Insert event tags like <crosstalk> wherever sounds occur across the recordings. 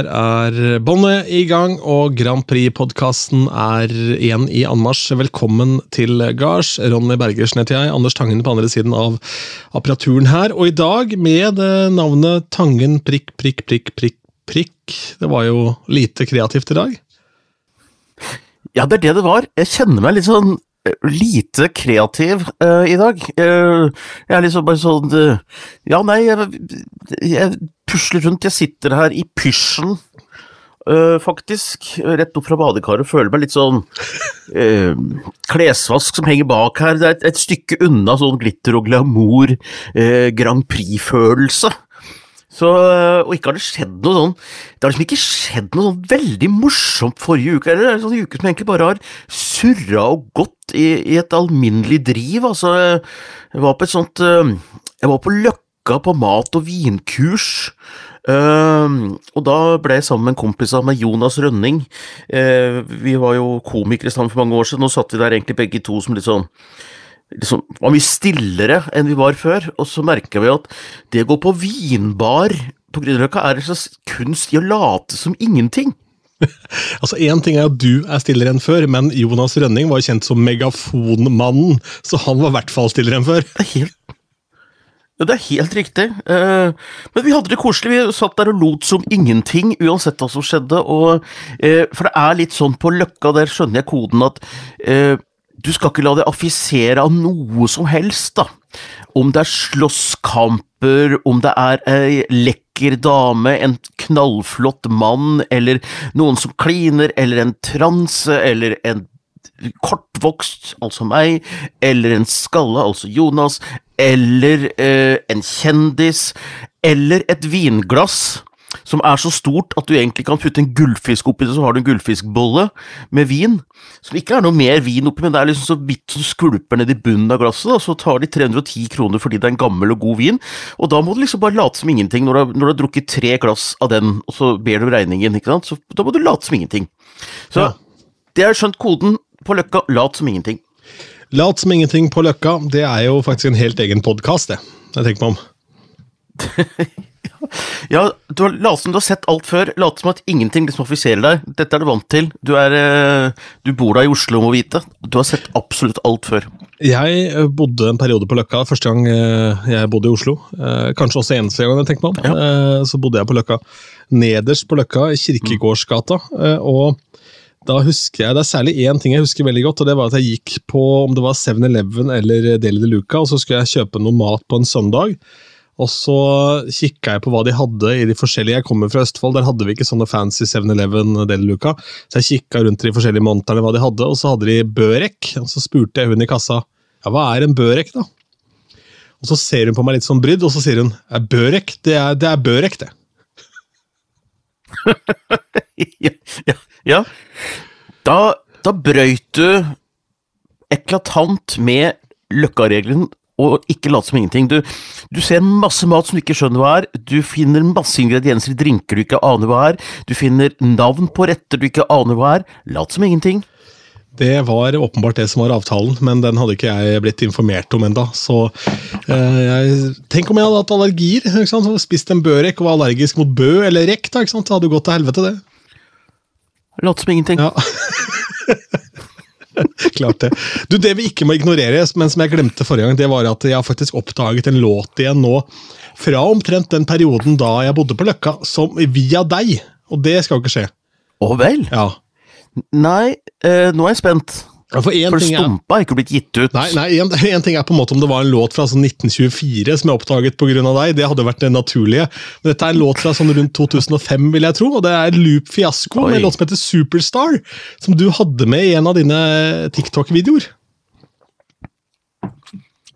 Her er båndet i gang, og Grand Prix-podkasten er igjen i anmarsj. Velkommen til gards. Ronny Bergersen heter jeg, Anders Tangen på andre siden av apparaturen her. Og i dag med navnet Tangen prikk, prikk, prikk, prikk, prikk. Det var jo lite kreativt i dag. Ja, det er det det var. Jeg kjenner meg litt sånn lite kreativ uh, i dag. Uh, jeg er liksom bare sånn uh, Ja, nei, jeg, jeg, pusler rundt. Jeg sitter her i pysjen, faktisk. Rett opp fra badekaret. Føler meg litt sånn Klesvask som henger bak her. Det er et, et stykke unna sånn glitter og glamour, Grand Prix-følelse. Så, og ikke har det skjedd noe sånn Det har liksom ikke skjedd noe sånn veldig morsomt forrige uke. Eller er en sånn uke som egentlig bare har surra og gått i, i, et alminnelig driv. Altså, jeg var på et sånt Jeg var på Løkka på mat- og vinkurs. Uh, og da ble jeg sammen med en kompis av meg, Jonas Rønning. Uh, vi var jo komikere sammen for mange år siden, og satt vi der egentlig begge to som litt sånn liksom, var mye stillere enn vi var før, og så merka vi at det å gå på vinbar på Grünerløkka er en slags kunst i å late som ingenting. <laughs> altså Én ting er at du er stillere enn før, men Jonas Rønning var kjent som megafonmannen, så han var i hvert fall stillere enn før. Det er helt, ja, det er helt riktig. Uh, men vi hadde det koselig. Vi satt der og lot som ingenting, uansett hva som skjedde. Og, uh, for det er litt sånn på Løkka, der skjønner jeg koden at uh, du skal ikke la deg affisere av noe som helst, da. Om det er slåsskamper, om det er ei lekker dame, en knallflott mann, eller noen som kliner, eller en transe, eller en kortvokst, altså meg, eller en skalle, altså Jonas, eller eh, en kjendis, eller et vinglass som er så stort at du egentlig kan putte en gullfisk oppi det, så har du en gullfiskbolle med vin. Som ikke er noe mer vin oppi, men det er liksom så vidt som skvulper ned i bunnen av glasset. og Så tar de 310 kroner fordi det er en gammel og god vin, og da må du liksom bare late som ingenting når du, har, når du har drukket tre glass av den, og så ber du regningen, ikke sant. Så da må du late som ingenting. Så ja. det er skjønt koden på Løkka, lat som ingenting. Lat som ingenting på Løkka, det er jo faktisk en helt egen podkast, det. Jeg tenker meg om. <laughs> <laughs> Ja, du har latt som du har sett alt før. Late som at ingenting liksom offiserer deg. Dette er du vant til. Du, er, eh, du bor da i Oslo, må vite. Du har sett absolutt alt før. Jeg eh, bodde en periode på Løkka første gang eh, jeg bodde i Oslo. Kanskje også eneste gang jeg tenkte meg om. Ja. Så bodde jeg på Løkka. Nederst på Løkka, i Kirkegårdsgata. og da husker jeg, Det er særlig én ting jeg husker veldig godt, og det var at jeg gikk på om det var 7-Eleven eller Deli de Luca, og så skulle jeg kjøpe noe mat på en søndag. Og så kikka jeg på hva de hadde i de forskjellige Jeg kommer fra Østfold, der hadde vi ikke sånne fancy 7-Eleven Deli-luka. Så jeg kikka rundt i de forskjellige monterne hva de hadde, og så hadde de Børek. Og så spurte jeg hun i kassa ja, hva er en Børek, da? Og så ser hun på meg litt sånn brydd, og så sier hun Børek, det er, det er Børek, det. <laughs> ja, ja, ja. Da, da brøyt du eklatant med Løkka-regelen og ikke late som ingenting. Du, du, ser masse mat som du ikke skjønner hva er, du finner masse ingredienser i drinker du ikke aner hva er, du finner navn på retter du ikke aner hva er. Lat som ingenting. Det var åpenbart det som var avtalen, men den hadde ikke jeg blitt informert om enda. Så eh, jeg, Tenk om jeg hadde hatt allergier, ikke sant? spist en børek og var allergisk mot bø eller rekt. Ikke sant? Det hadde jo gått til helvete, det. Lat som ingenting. Ja. <laughs> <laughs> Klart det. Du, Det vi ikke må ignorere, men som jeg glemte forrige gang, det var at jeg har faktisk oppdaget en låt igjen nå fra omtrent den perioden da jeg bodde på Løkka, som via deg. Og det skal jo ikke skje. Å vel? Ja. Nei, eh, nå er jeg spent. Ja, for, for Stumpa er ikke blitt gitt ut. Nei, nei en, <laughs> en, ting er på en måte om det var en låt fra sånn 1924 som jeg oppdaget pga. deg. Det hadde vært det naturlige. Men dette er en låt fra sånn rundt 2005, vil jeg tro. Og det er Loop Fiasko med en låt som heter Superstar. Som du hadde med i en av dine TikTok-videoer.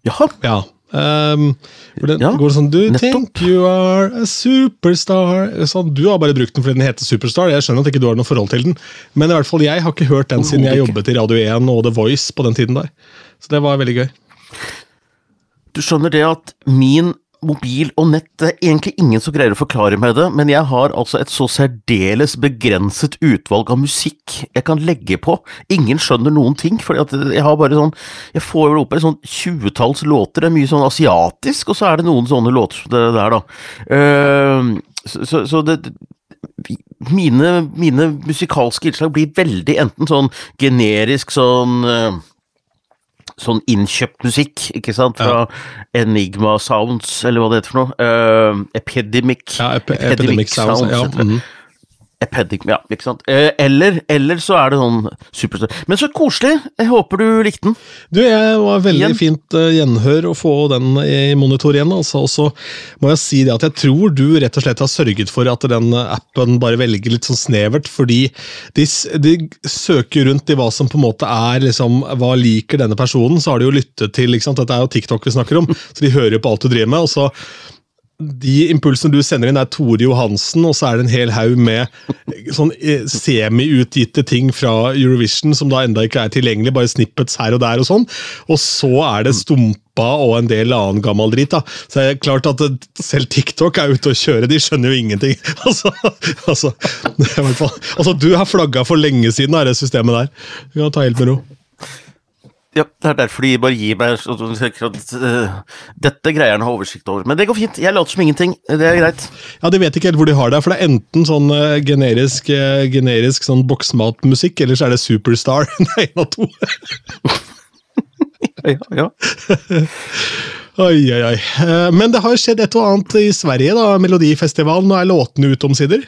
Jaha. Ja. Um, den, ja, går sånn Do Du nettopp. think you are a superstar sånn, Du har bare brukt den fordi den heter Superstar. Jeg skjønner at ikke du har noe forhold til den, men i hvert fall jeg har ikke hørt den siden jeg jobbet i Radio 1 og The Voice på den tiden der. Så det var veldig gøy. Du skjønner det at min mobil og nett, det er egentlig ingen som greier å forklare meg det, men jeg har altså et så særdeles begrenset utvalg av musikk jeg kan legge på. Ingen skjønner noen ting, for jeg har bare sånn Jeg får jo opp et sånn tjuetalls låter, det er mye sånn asiatisk, og så er det noen sånne låter som det der, da. Uh, så, så, så det mine, mine musikalske innslag blir veldig enten sånn generisk sånn eh, Sånn innkjøpt musikk, ikke sant, fra Enigma Sounds, eller hva det heter for noe. Uh, Epidemic, ja, ep Epidemic, Sounds. Sounds ja. Mm -hmm. Ja, ikke sant. Uh, eller, eller, så er det sånn superstar. Men så koselig! Jeg håper du likte den. Du, jeg var veldig igjen. fint uh, gjenhør å få den i monitor igjen, altså. Og så må jeg si det at jeg tror du rett og slett har sørget for at den appen bare velger litt sånn snevert, fordi de, de søker rundt i hva som på en måte er liksom, Hva liker denne personen? Så har de jo lyttet til ikke sant? Dette er jo TikTok vi snakker om, så de hører jo på alt du driver med. og så de impulsene du sender inn, er Tore Johansen, og så er det en hel haug med sånn eh, semi-utgitte ting fra Eurovision som da enda ikke er tilgjengelig, bare snippets her og der og sånn. Og så er det Stumpa og en del annen gammel drit. da. Så det er klart at selv TikTok er ute å kjøre, de skjønner jo ingenting. <laughs> altså, altså, altså, Du har flagga for lenge siden, av det systemet der. Du kan ta helt med ro. Ja, det er derfor de bare gir meg Dette greier han å ha oversikt over. Men det går fint. Jeg later som ingenting. Det er greit. Ja, De vet ikke helt hvor de har det. For det er enten sånn uh, generisk, uh, generisk sånn boksmatmusikk, eller så er det Superstar. <laughs> det er en av to. <laughs> ja, ja. oi, oi, oi. Men det har skjedd et og annet i Sverige, da. Melodifestivalen. Nå er låtene ute omsider?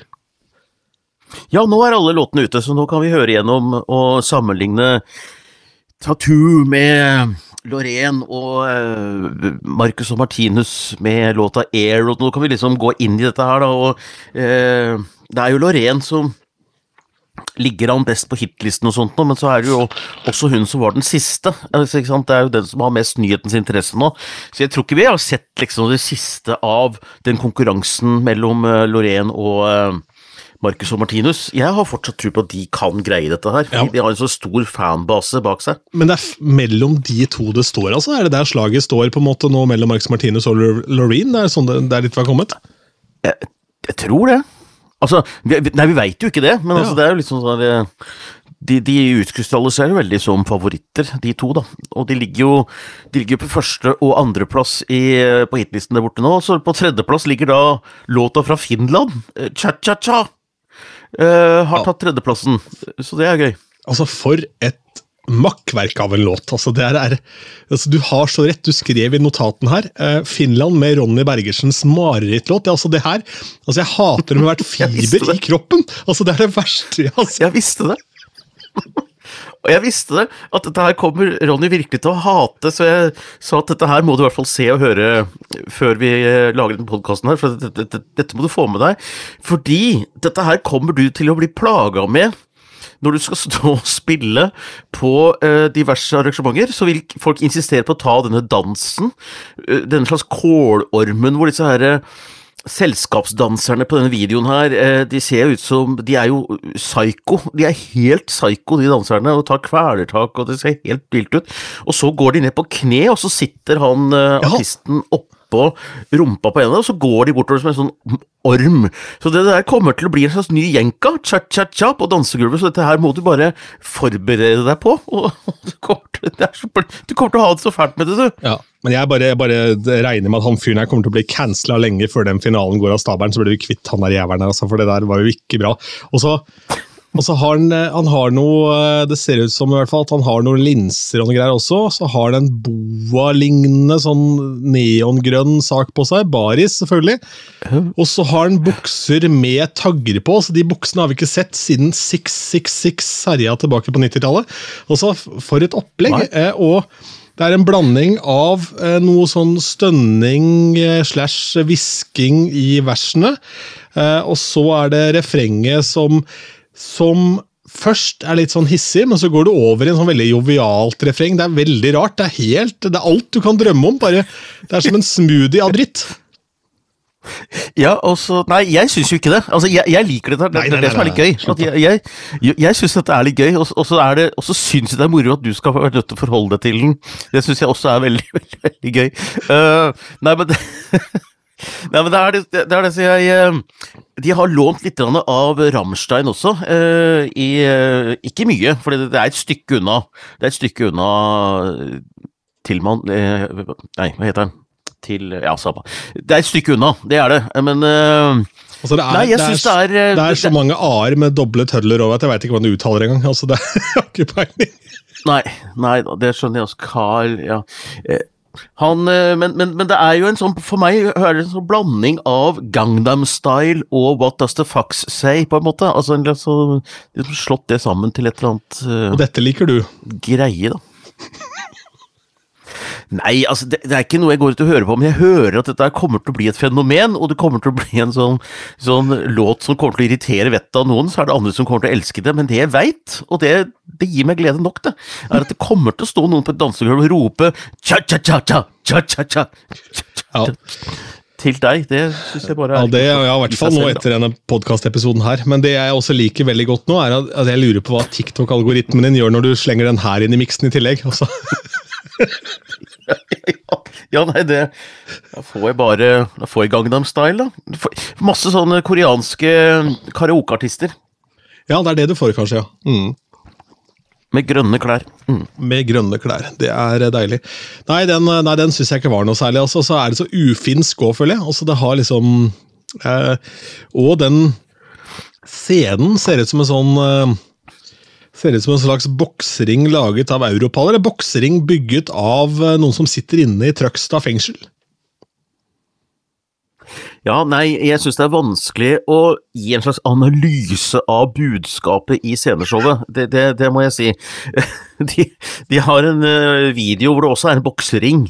Ja, nå er alle låtene ute, så nå kan vi høre gjennom og sammenligne Tattoo med Lorraine og uh, Marcus og Martinus med låta Air, og nå kan vi liksom gå inn i dette her, da, og uh, det er jo Lorraine som ligger an best på hitlisten og sånt, men så er det jo også hun som var den siste. Altså, det er jo den som har mest nyhetens interesse nå. Så jeg tror ikke vi har sett liksom det siste av den konkurransen mellom uh, Lorraine og Marcus og Martinus. Jeg har fortsatt tro på at de kan greie dette her. Ja. De har en så stor fanbase bak seg. Men det er mellom de to det står, altså? Er det der slaget står på en måte nå mellom Marcus Martinus og Loreen? Det er sånn det, det er dit vi har kommet? Jeg, jeg tror det. Altså, vi, nei, vi veit jo ikke det, men altså, ja. det er jo litt sånn sånn eh, de, de utkrystalliserer veldig som favoritter, de to, da. Og de ligger jo, de ligger på første- og andreplass på hitlisten der borte nå. Så på tredjeplass ligger da låta fra Finland, Cha-cha-cha. Uh, har tatt tredjeplassen, så det er gøy. Altså, for et makkverk av en låt. Altså, det er, altså, du har så rett. Du skrev i notaten her uh, 'Finland' med Ronny Bergersens marerittlåt. Altså, det her, altså, jeg hater det med hvert <laughs> fiber i kroppen! Altså, Det er det verste altså. Jeg visste det. Og jeg visste det, at dette her kommer Ronny virkelig til å hate, så jeg sa at dette her må du i hvert fall se og høre før vi eh, lager den podkasten her, for dette, dette, dette, må du få med deg. Fordi dette her kommer du til å bli plaga med når du skal stå og spille på uh, diverse arrangementer, så vil folk insistere på å ta denne dansen, uh, denne slags kålormen hvor disse herre selskapsdanserne på denne videoen her, eh, de ser ut som De er jo psyko. De er helt psyko, de danserne, og tar kvelertak, og det ser helt vilt ut. Og så går de ned på kne, og så sitter han ja. artisten oppå rumpa på ene, og så går de bortover som en sånn orm. Så det der kommer til å bli en slags ny jenka, cha-cha-cha, på dansegulvet, så dette her må du bare forberede deg på. <laughs> Og du kommer til, så, du kommer til å ha det så fælt med det, du. Ja. Men jeg bare, jeg bare, regner med at han fyren her kommer til å bli cancela lenge før den finalen går av stabelen. Så blir vi kvitt han der jævelen her, altså, for det der var jo ikke bra. Og så, og så har han, han har noe Det ser ut som i hvert fall at han har noen linser og noe greier også. Så har han en boa-lignende sånn neongrønn sak på seg. Baris, selvfølgelig. Og så har han bukser med tagger på, så de buksene har vi ikke sett siden 666 herja tilbake på 90-tallet. Og så for et opplegg. Nei. og det er en blanding av eh, noe sånn stønning eh, slash hvisking i versene, eh, og så er det refrenget som, som først er litt sånn hissig, men så går det over i en sånn veldig jovialt refreng. Det er veldig rart. Det er helt, det er alt du kan drømme om. bare Det er som en smoothie av dritt. Ja, og så Nei, jeg syns jo ikke det. Altså, jeg, jeg liker det. Det, er det som er litt gøy. jeg jeg, jeg, jeg syns dette er litt gøy, og, og så det, og så syns jeg det er moro at du skal være nødt til å forholde deg til den. Det syns jeg også er veldig, veldig, <laughs> veldig gøy. Uh, nei, men det, <laughs> Nei, men det er det, det, er det så jeg uh, De har lånt litt av Rammstein også. Uh, i, ikke mye, for det, det, er et stykke unna. Det er et stykke unna Tilman Nei, hva heter den? til Ja, samme. Det er et stykke unna, det er det. Men Altså, det er, Nei, jeg det er, synes det er, eh, det er det- så mange a-er med doble tødler over at jeg veit ikke hva du uttaler engang. Altså, det er, <laughs> ikke peiling. Nei, nei det skjønner jeg også. Carl, ja. Han, eh, men, men, men det er jo en sånn, for meg er det en sånn blanding av Gangnam Style og What Does The Fox Say, på en måte. Altså, sånn- liksom slått det sammen til et eller annet uh, Og dette liker du. greie, da. Nei, altså, det, det er ikke noe jeg går ut og hører på, men jeg hører at dette kommer til å bli et fenomen, og det kommer til å bli en sånn, sånn låt som kommer til å irritere vettet av noen, så er det andre som kommer til å elske det, men det jeg veit, og det, det gir meg glede nok, det, er at det kommer til å stå noen på et dansegulv og rope cha-cha-cha-cha, cha-cha-cha Ja, til deg. Det syns jeg bare er ja er det ja, i hvert fall nå etter denne podkastepisoden her. Men det jeg også liker veldig godt nå, er at jeg lurer på hva TikTok-algoritmen din gjør når du slenger den her inn i miksen i tillegg. Altså. <laughs> <laughs> Ja, nei, det Da får jeg bare Da får jeg Gangnam Style, da. Får- Masse sånne koreanske karaokeartister Ja, det er det du får, kanskje. ja. Mm. med grønne klær. Mm. Med grønne klær. Det er eh, deilig. Nei, den, eh, nei, den syns jeg ikke var noe særlig. Altså, så er det så ufinsk òg, føler jeg. Altså, det har liksom eh, Og den scenen ser ut som en sånn eh, Ser ut som en slags boksering laget av europallere? eller boksering bygget av eh, noen som sitter inne i Trøgstad fengsel. Ja, nei, jeg syns det er vanskelig å gi en slags analyse av budskapet i sceneshowet. Det, det, det må jeg si. <laughs> De, de har en eh, video hvor det også er en boksering,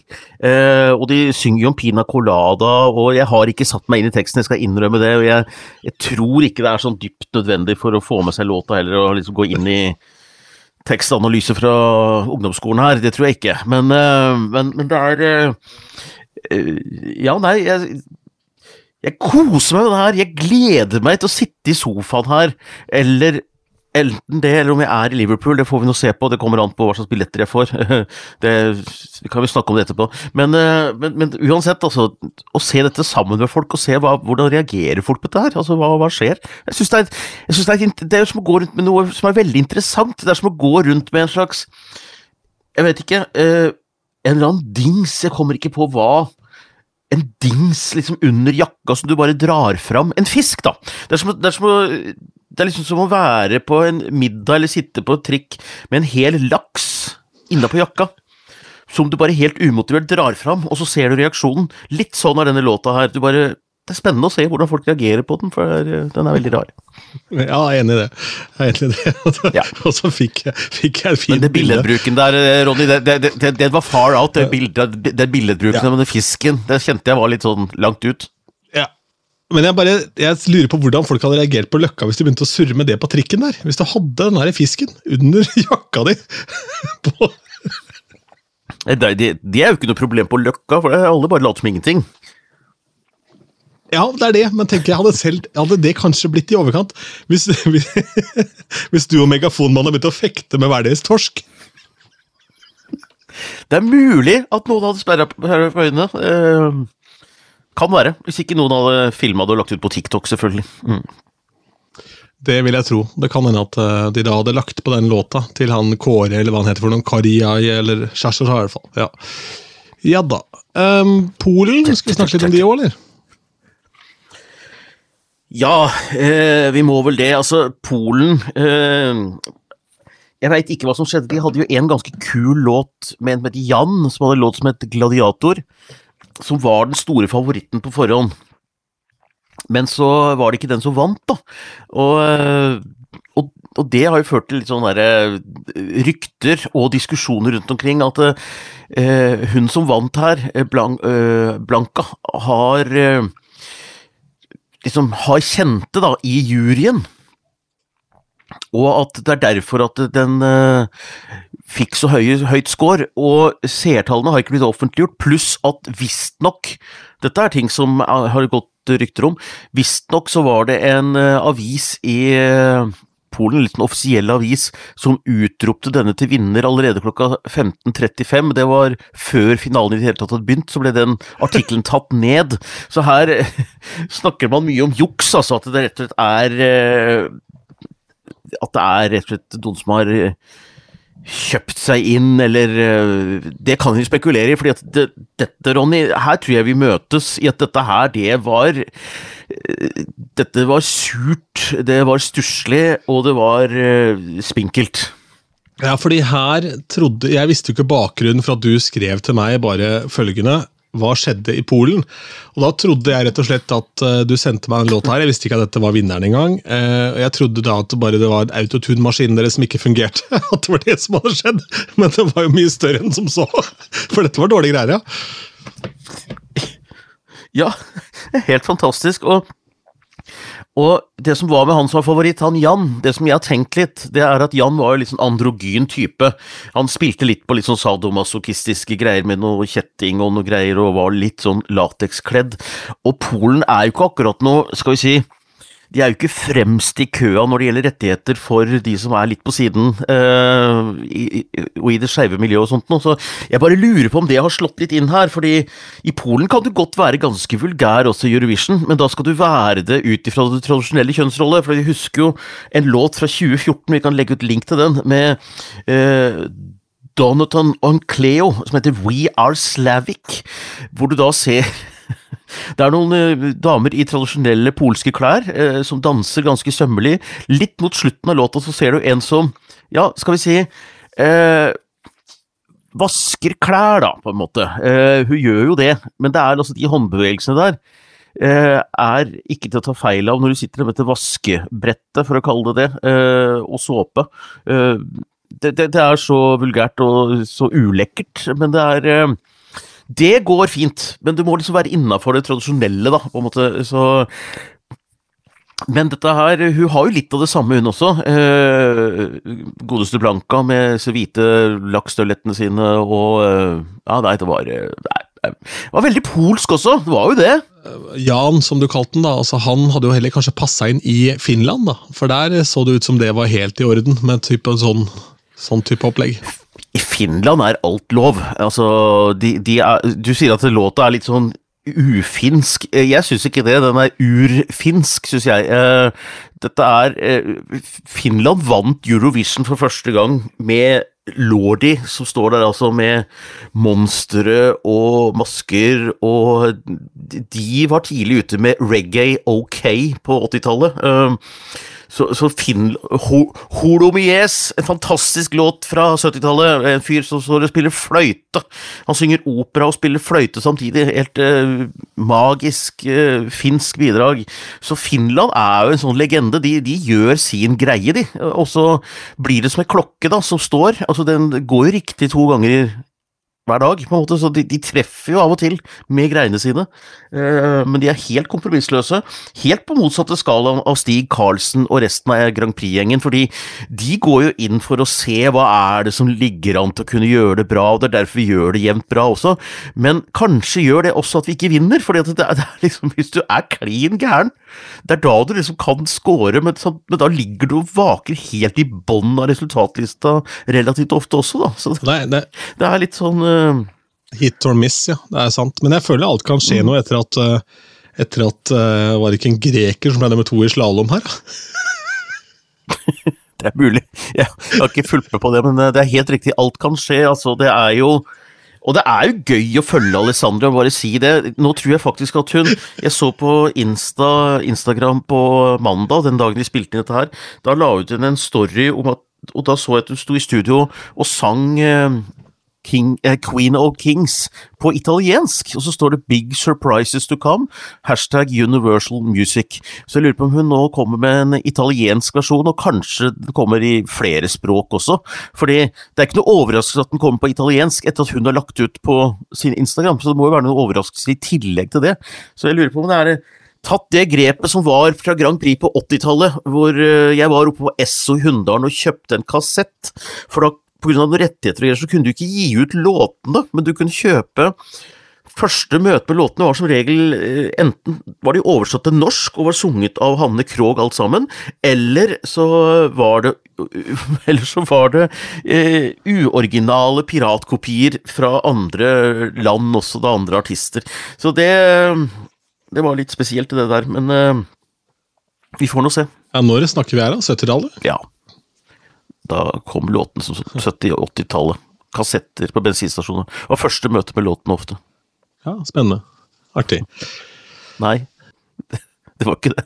eh, og de synger jo om Pina Colada, og jeg har ikke satt meg inn i teksten, jeg skal innrømme det, og jeg, jeg tror ikke det er sånn dypt nødvendig for å få med seg låta heller, å liksom gå inn i tekstanalyse fra ungdomsskolen her, det tror jeg ikke. Men, eh, men, men det er Ja, nei, jeg jeg koser meg med det her, jeg gleder meg til å sitte i sofaen her, eller enten det, eller om jeg er i Liverpool, det får vi nå se på, det kommer an på hva slags billetter jeg får. <laughs> Det kan vi snakke om det etterpå. Men, eh, men, men uansett, altså, å se dette sammen med folk, og se hva, hvordan reagerer folk på dette her, altså hva, hva skjer? Jeg synes det er, jeg synes det, er, det er som å gå rundt med noe som er veldig interessant, det er som å gå rundt med en slags, jeg vet ikke, eh, en eller annen dings, jeg kommer ikke på hva, en dings liksom under jakka som du bare drar fram. En fisk, da! Det er, som, det er, som, det er liksom som å være på en middag eller sitte på et trikk med en hel laks innapå jakka. Som du bare helt umotivert drar fram, og så ser du reaksjonen. Litt sånn er denne låta her. Du bare, det er spennende å se hvordan folk reagerer på den, for er- den er veldig rar. Ja, jeg er enig i det. Jeg er enig i det. <laughs> Ja. og så fikk, jeg, fikk jeg et fint Men det billedbruken der, eh, Ronny, det, det, det, det var far out. Det, bildet, den billedbruken Ja. med den fisken, det kjente jeg var litt sånn langt ut. Ja. Men jeg bare, jeg lurer på hvordan folk hadde reagert på Løkka hvis de begynte å surre med det på trikken der. Hvis du hadde den der fisken under <laughs> jakka di. på, de, det er jo ikke noe problem på Løkka, for alle bare later som ingenting. Ja, det er det, men tenker jeg hadde, selv, hadde det kanskje blitt i overkant hvis, hvis, <laughs> hvis du og Megafonmannen begynte å fekte med hver deres torsk. Det er mulig at noen hadde sperra på øynene. Eh, kan være. Hvis ikke noen hadde filma det og lagt ut på TikTok, selvfølgelig. Mm. Det vil jeg tro. Det kan hende at eh, de da hadde lagt på den låta til han Kåre, eller hva han heter for noen, Kariai, eller Kjærester, i hvert fall. Ja, ja da. Um, Polen, skal vi snakke litt om de òg, eller? Ja, eh, vi må vel det. Altså, Polen eh, Jeg veit ikke hva som skjedde. De hadde jo en ganske kul låt med en som het Jan, som hadde en låt som het Gladiator. Som var den store favoritten på forhånd. Men så var det ikke den som vant, da. Og, eh, og, og det har jo ført til litt sånne der, eh, rykter og diskusjoner rundt omkring. At eh, hun som vant her, Blanka, eh, har eh, liksom har kjente da, i juryen. Og at det er derfor at den uh, fikk så høy, høyt score. Og seertallene har ikke blitt offentliggjort, pluss at visstnok Dette er ting som er- har gått rykter om. Visstnok så var det en uh, avis i eh, Polen, en liten offisiell avis, som utropte denne til vinner allerede klokka 15.35. Det var før finalen i det hele tatt hadde begynt, så ble den artikkelen tatt ned. Så her <laughs> snakker man mye om juks, altså at det rett og slett er eh, At det er rett og slett noen som har eh, kjøpt seg inn, eller eh, Det kan vi spekulere i, for det, dette, Ronny, her tror jeg vi møtes i at dette her, det var eh, Dette var surt, det var stusslig, og det var uh, spinkelt. Ja, fordi her trodde Jeg visste jo ikke bakgrunnen for at du skrev til meg bare følgende hva skjedde i Polen. Og Da trodde jeg rett og slett at uh, du sendte meg en låt her. Jeg visste ikke at dette var vinneren engang. Uh, jeg trodde da at bare det var autotune-maskinen deres som ikke fungerte. <laughs> At det var det som hadde skjedd. Men det var jo mye større enn som så. <laughs> For dette var dårlige greier, ja. Ja, <laughs> helt fantastisk. Og og det som var med han som var favoritt, han Jan, det som jeg har tenkt litt, det er at Jan var jo litt sånn androgyn type. Han spilte litt på litt sånn sadomasochistiske greier med noe kjetting og noe greier, og var litt sånn latekskledd. Og Polen er jo ikke akkurat noe, skal vi si de er jo ikke fremst i køa når det gjelder rettigheter for de som er litt på siden, uh, i, og i det skeive miljøet og sånt noe. Så jeg bare lurer på om det har slått litt inn her, fordi i Polen kan du godt være ganske vulgær også i Eurovision, men da skal du være det ut ifra det tradisjonelle kjønnsrollet, for vi husker jo en låt fra 2014, vi kan legge ut link til den, med uh, Donaton Oncleo, som heter We Are Slavic, hvor du da ser det er noen uh, damer i tradisjonelle polske klær uh, som danser ganske sømmelig. Litt mot slutten av låta så ser du en som, ja, skal vi si eh, Vasker klær, da, på en måte. hun gjør jo det, men det er altså de håndbevegelsene der er ikke til å ta feil av når du sitter med dette vaskebrettet, for å kalle det det, og såpe. Det, det, det, er så vulgært og så ulekkert, men det er det går fint, men du må liksom være innafor det tradisjonelle, da, på en måte. Så men dette her, hun har jo litt av det samme, hun også. Eh, godeste Blanka med så hvite lakkstøvlettene sine og eh, Ja, nei, det var nei, det var veldig polsk også, det var jo det. Jan, som du kalte den, da, altså han hadde jo heller kanskje passa inn i Finland. da, For der så det ut som det var helt i orden, med type sånn, sånn type opplegg. I Finland er alt lov. Altså, de, de er, du sier at låta er litt sånn ufinsk. Jeg syns ikke det. Den er urfinsk, syns jeg. Eh, dette er eh, Finland vant Eurovision for første gang med Lordi, som står der altså med monstre og masker, og de var tidlig ute med reggae ok på 80-tallet. Så, så Finn Ho, Holomies, en fantastisk låt fra 70-tallet. En fyr som står og spiller fløyte. Han synger opera og spiller fløyte samtidig. Helt eh, magisk eh, finsk bidrag. Så Finland er jo en sånn legende. De, de gjør sin greie, de. Og så blir det som en klokke da, som står. Altså, den går jo riktig to ganger hver dag, på en måte, så de, de, treffer jo av og til med greiene sine. Eh, men de er helt kompromissløse. Helt på motsatte skala av Stig Karlsen og resten av Grand Prix-gjengen, fordi de går jo inn for å se hva er det som ligger an til å kunne gjøre det bra, og det er derfor vi gjør det jevnt bra også. Men kanskje gjør det også at vi ikke vinner, for liksom, hvis du er klin gæren, det er da du liksom kan score, men, men, da ligger du og vaker helt i bånn av resultatlista relativt ofte også, da. Så det, det, det er litt sånn uh, Hit or miss, ja. Det er sant. Men jeg føler alt kan skje mm. noe etter at uh, etter at uh, Var det ikke en greker som ble nummer to i slalåm her? <laughs> det er mulig. Jeg har ikke fulgt med på det, men det er helt riktig. Alt kan skje. Altså, det er jo og det er jo gøy å følge Alessandra, bare si det. Nå tror jeg faktisk at hun Jeg så på Insta, Instagram på mandag, den dagen de spilte inn dette her. Da la hun ut en story om at Og da så jeg at hun sto i studio og sang eh, King, eh, Queen of Kings på italiensk, og så står det 'Big surprises to come', hashtag Universal Music. Så jeg lurer på om hun nå kommer med en italiensk versjon, og kanskje den kommer i flere språk også. Fordi det er ikke noe overraskelse at den kommer på italiensk etter at hun har lagt ut på sin Instagram, så det må jo være noe overraskelse i tillegg til det. Så jeg lurer på om det er tatt det grepet som var fra Grand Prix på 80-tallet, hvor eh, jeg var oppe på Esso i Hunndalen og kjøpte en kassett, for da pga. rettigheter og greier, så kunne du ikke gi ut låtene, men du kunne kjøpe Første møte med låtene var som regel eh, enten var de oversatt til norsk og var sunget av Hanne Krogh alt sammen, eller så var det <laughs> eller så var det eh, uoriginale piratkopier fra andre land også, da andre artister. Så det det var litt spesielt, det der, men eh, vi får nå se. Ja, Når snakker vi her, da? 70-tallet? Ja. Da kom låtene som 70- og 80-tallet. Kassetter på bensinstasjoner. Det var første møte med låten ofte. Ja, Spennende. Artig. Nei, det var ikke det.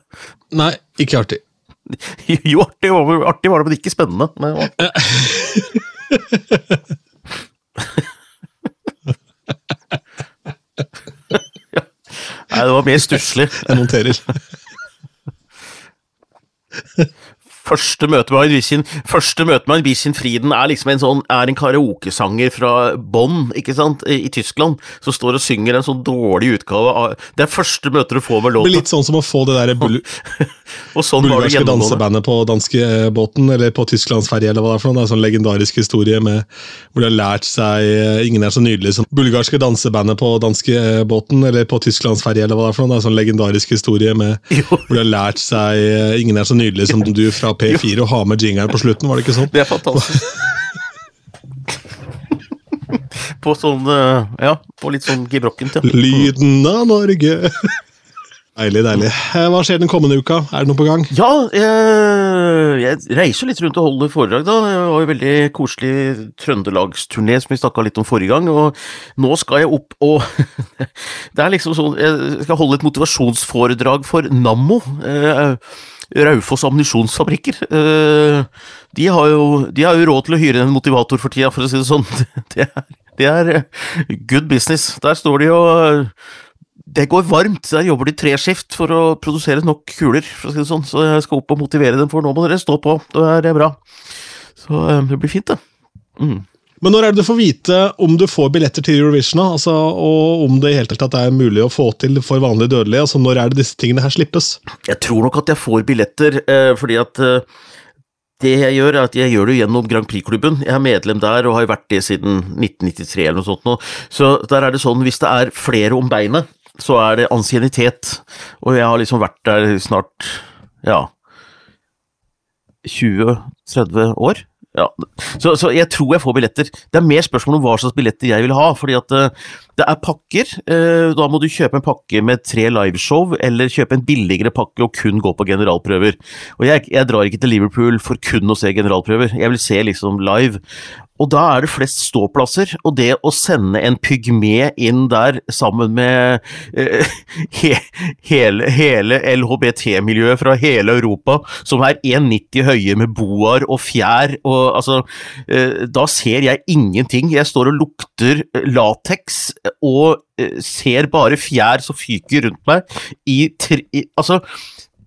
Nei, ikke artig. <laughs> Jo, artig var, det- artig var det, men ikke spennende. Men, <laughs> Nei, det var mer stusslig. Jeg noterer. <laughs> Første møte med Anvissin Første møte med Anvissin Frieden er liksom en sånn Er en karaokesanger fra Bonn, ikke sant, i, i Tyskland, som står og synger en sånn dårlig utgave av Det er første møte du får med låta, litt sånn som å få det der bul <laughs> sånn bulgarske dansebandet på danskebåten, eller på tysklandsferje, eller hva det er for noe. Det er en sånn legendarisk historie med hvor de har lært seg eh, Ingen er så nydelig som bulgarske dansebandet på danskebåten, eller på tysklandsferje, eller hva det er for noe. Det er en sånn legendarisk historie med <laughs> hvor de har lært seg eh, Ingen er så nydelig som du fra P4 og ha med jingeren på slutten, var det ikke sånn? Det er fantastisk. <laughs> på sånn eh, Ja, på litt sånn gebrokkent, ja. Lyden av Norge. Deilig, deilig. Eh, Hva skjer den kommende uka? Er det noe på gang? Ja, jeg, jeg reiser litt rundt og holder foredrag, da. Det var jo veldig koselig trøndelagsturné som vi snakka litt om forrige gang, og nå skal jeg opp og <laughs> Det er liksom sånn Jeg skal holde et motivasjonsforedrag for Nammo. Eh, Raufoss ammunisjonsfabrikker. Eh, de, har jo, de har jo råd til å hyre en motivator for tida, for å si det sånn. <laughs> Det er, det er eh, good business. Der står de og det går varmt. Der jobber de treskift for å produsere nok kuler, for å si det sånn. Så jeg skal opp og motivere dem, for nå må dere stå på. Det er bra. Så eh, det blir fint, det. Mm. Men når er det du får vite om du får billetter til Eurovision, altså, og om det i hele tatt er mulig å få til for vanlige dødelige? altså Når er det disse tingene her slippes? Jeg tror nok at jeg får billetter, eh, fordi at eh, det jeg gjør, er at jeg gjør det gjennom Grand Prix-klubben. Jeg er medlem der og har vært det siden 1993 eller noe sånt nå. Så der er det sånn, hvis det er flere om beinet, så er det ansiennitet. Og jeg har liksom vært der snart, ja 20-30 år. Ja. Så, så jeg tror jeg får billetter. Det er mer spørsmål om hva slags billetter jeg vil ha. fordi at uh, det er pakker. Uh, Da må du kjøpe en pakke med tre liveshow, eller kjøpe en billigere pakke og kun gå på generalprøver. Og jeg, jeg drar ikke til Liverpool for kun å se generalprøver. Jeg vil se liksom live. Og da er det flest ståplasser, og det å sende en pygme inn der sammen med eh, <laughs> he, hele, hele LHBT-miljøet fra hele Europa, som er 1,90 høye med boar og fjær og altså eh, Da ser jeg ingenting. Jeg står og lukter lateks og eh, ser bare fjær som fyker rundt meg i, tre, i Altså,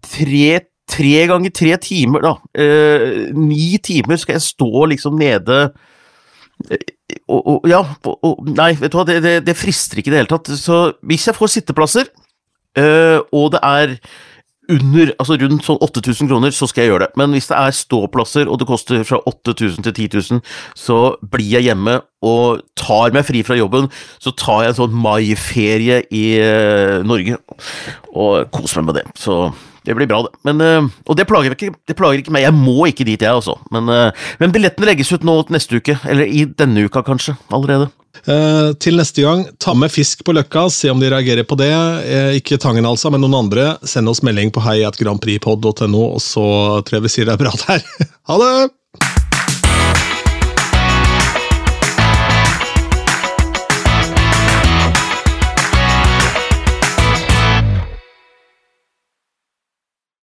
tre Tre ganger tre timer, da. Eh, ni timer skal jeg stå liksom nede og, og, ja, og, nei, vet du hva, det, det, det frister ikke i det hele tatt. Så hvis jeg får sitteplasser, øh, og det er under, altså rundt sånn 8000 kroner, så skal jeg gjøre det. Men hvis det er ståplasser, og det koster fra 8000 til 10 000, så blir jeg hjemme og tar meg fri fra jobben. Så tar jeg en sånn maiferie i øh, Norge, og koser meg med det. Så det blir bra, det. Men, øh, og det plager, ikke, det plager ikke meg. Jeg må ikke dit, jeg, altså. Men, øh, men billettene legges ut nå neste uke. Eller i denne uka, kanskje. Allerede. Eh, til neste gang, ta med fisk på Løkka, se om de reagerer på det. Eh, ikke Tangen, altså, men noen andre. Send oss melding på heiatgrandprixpod.no, og så tror jeg vi sier det er bra der. <laughs> ha det!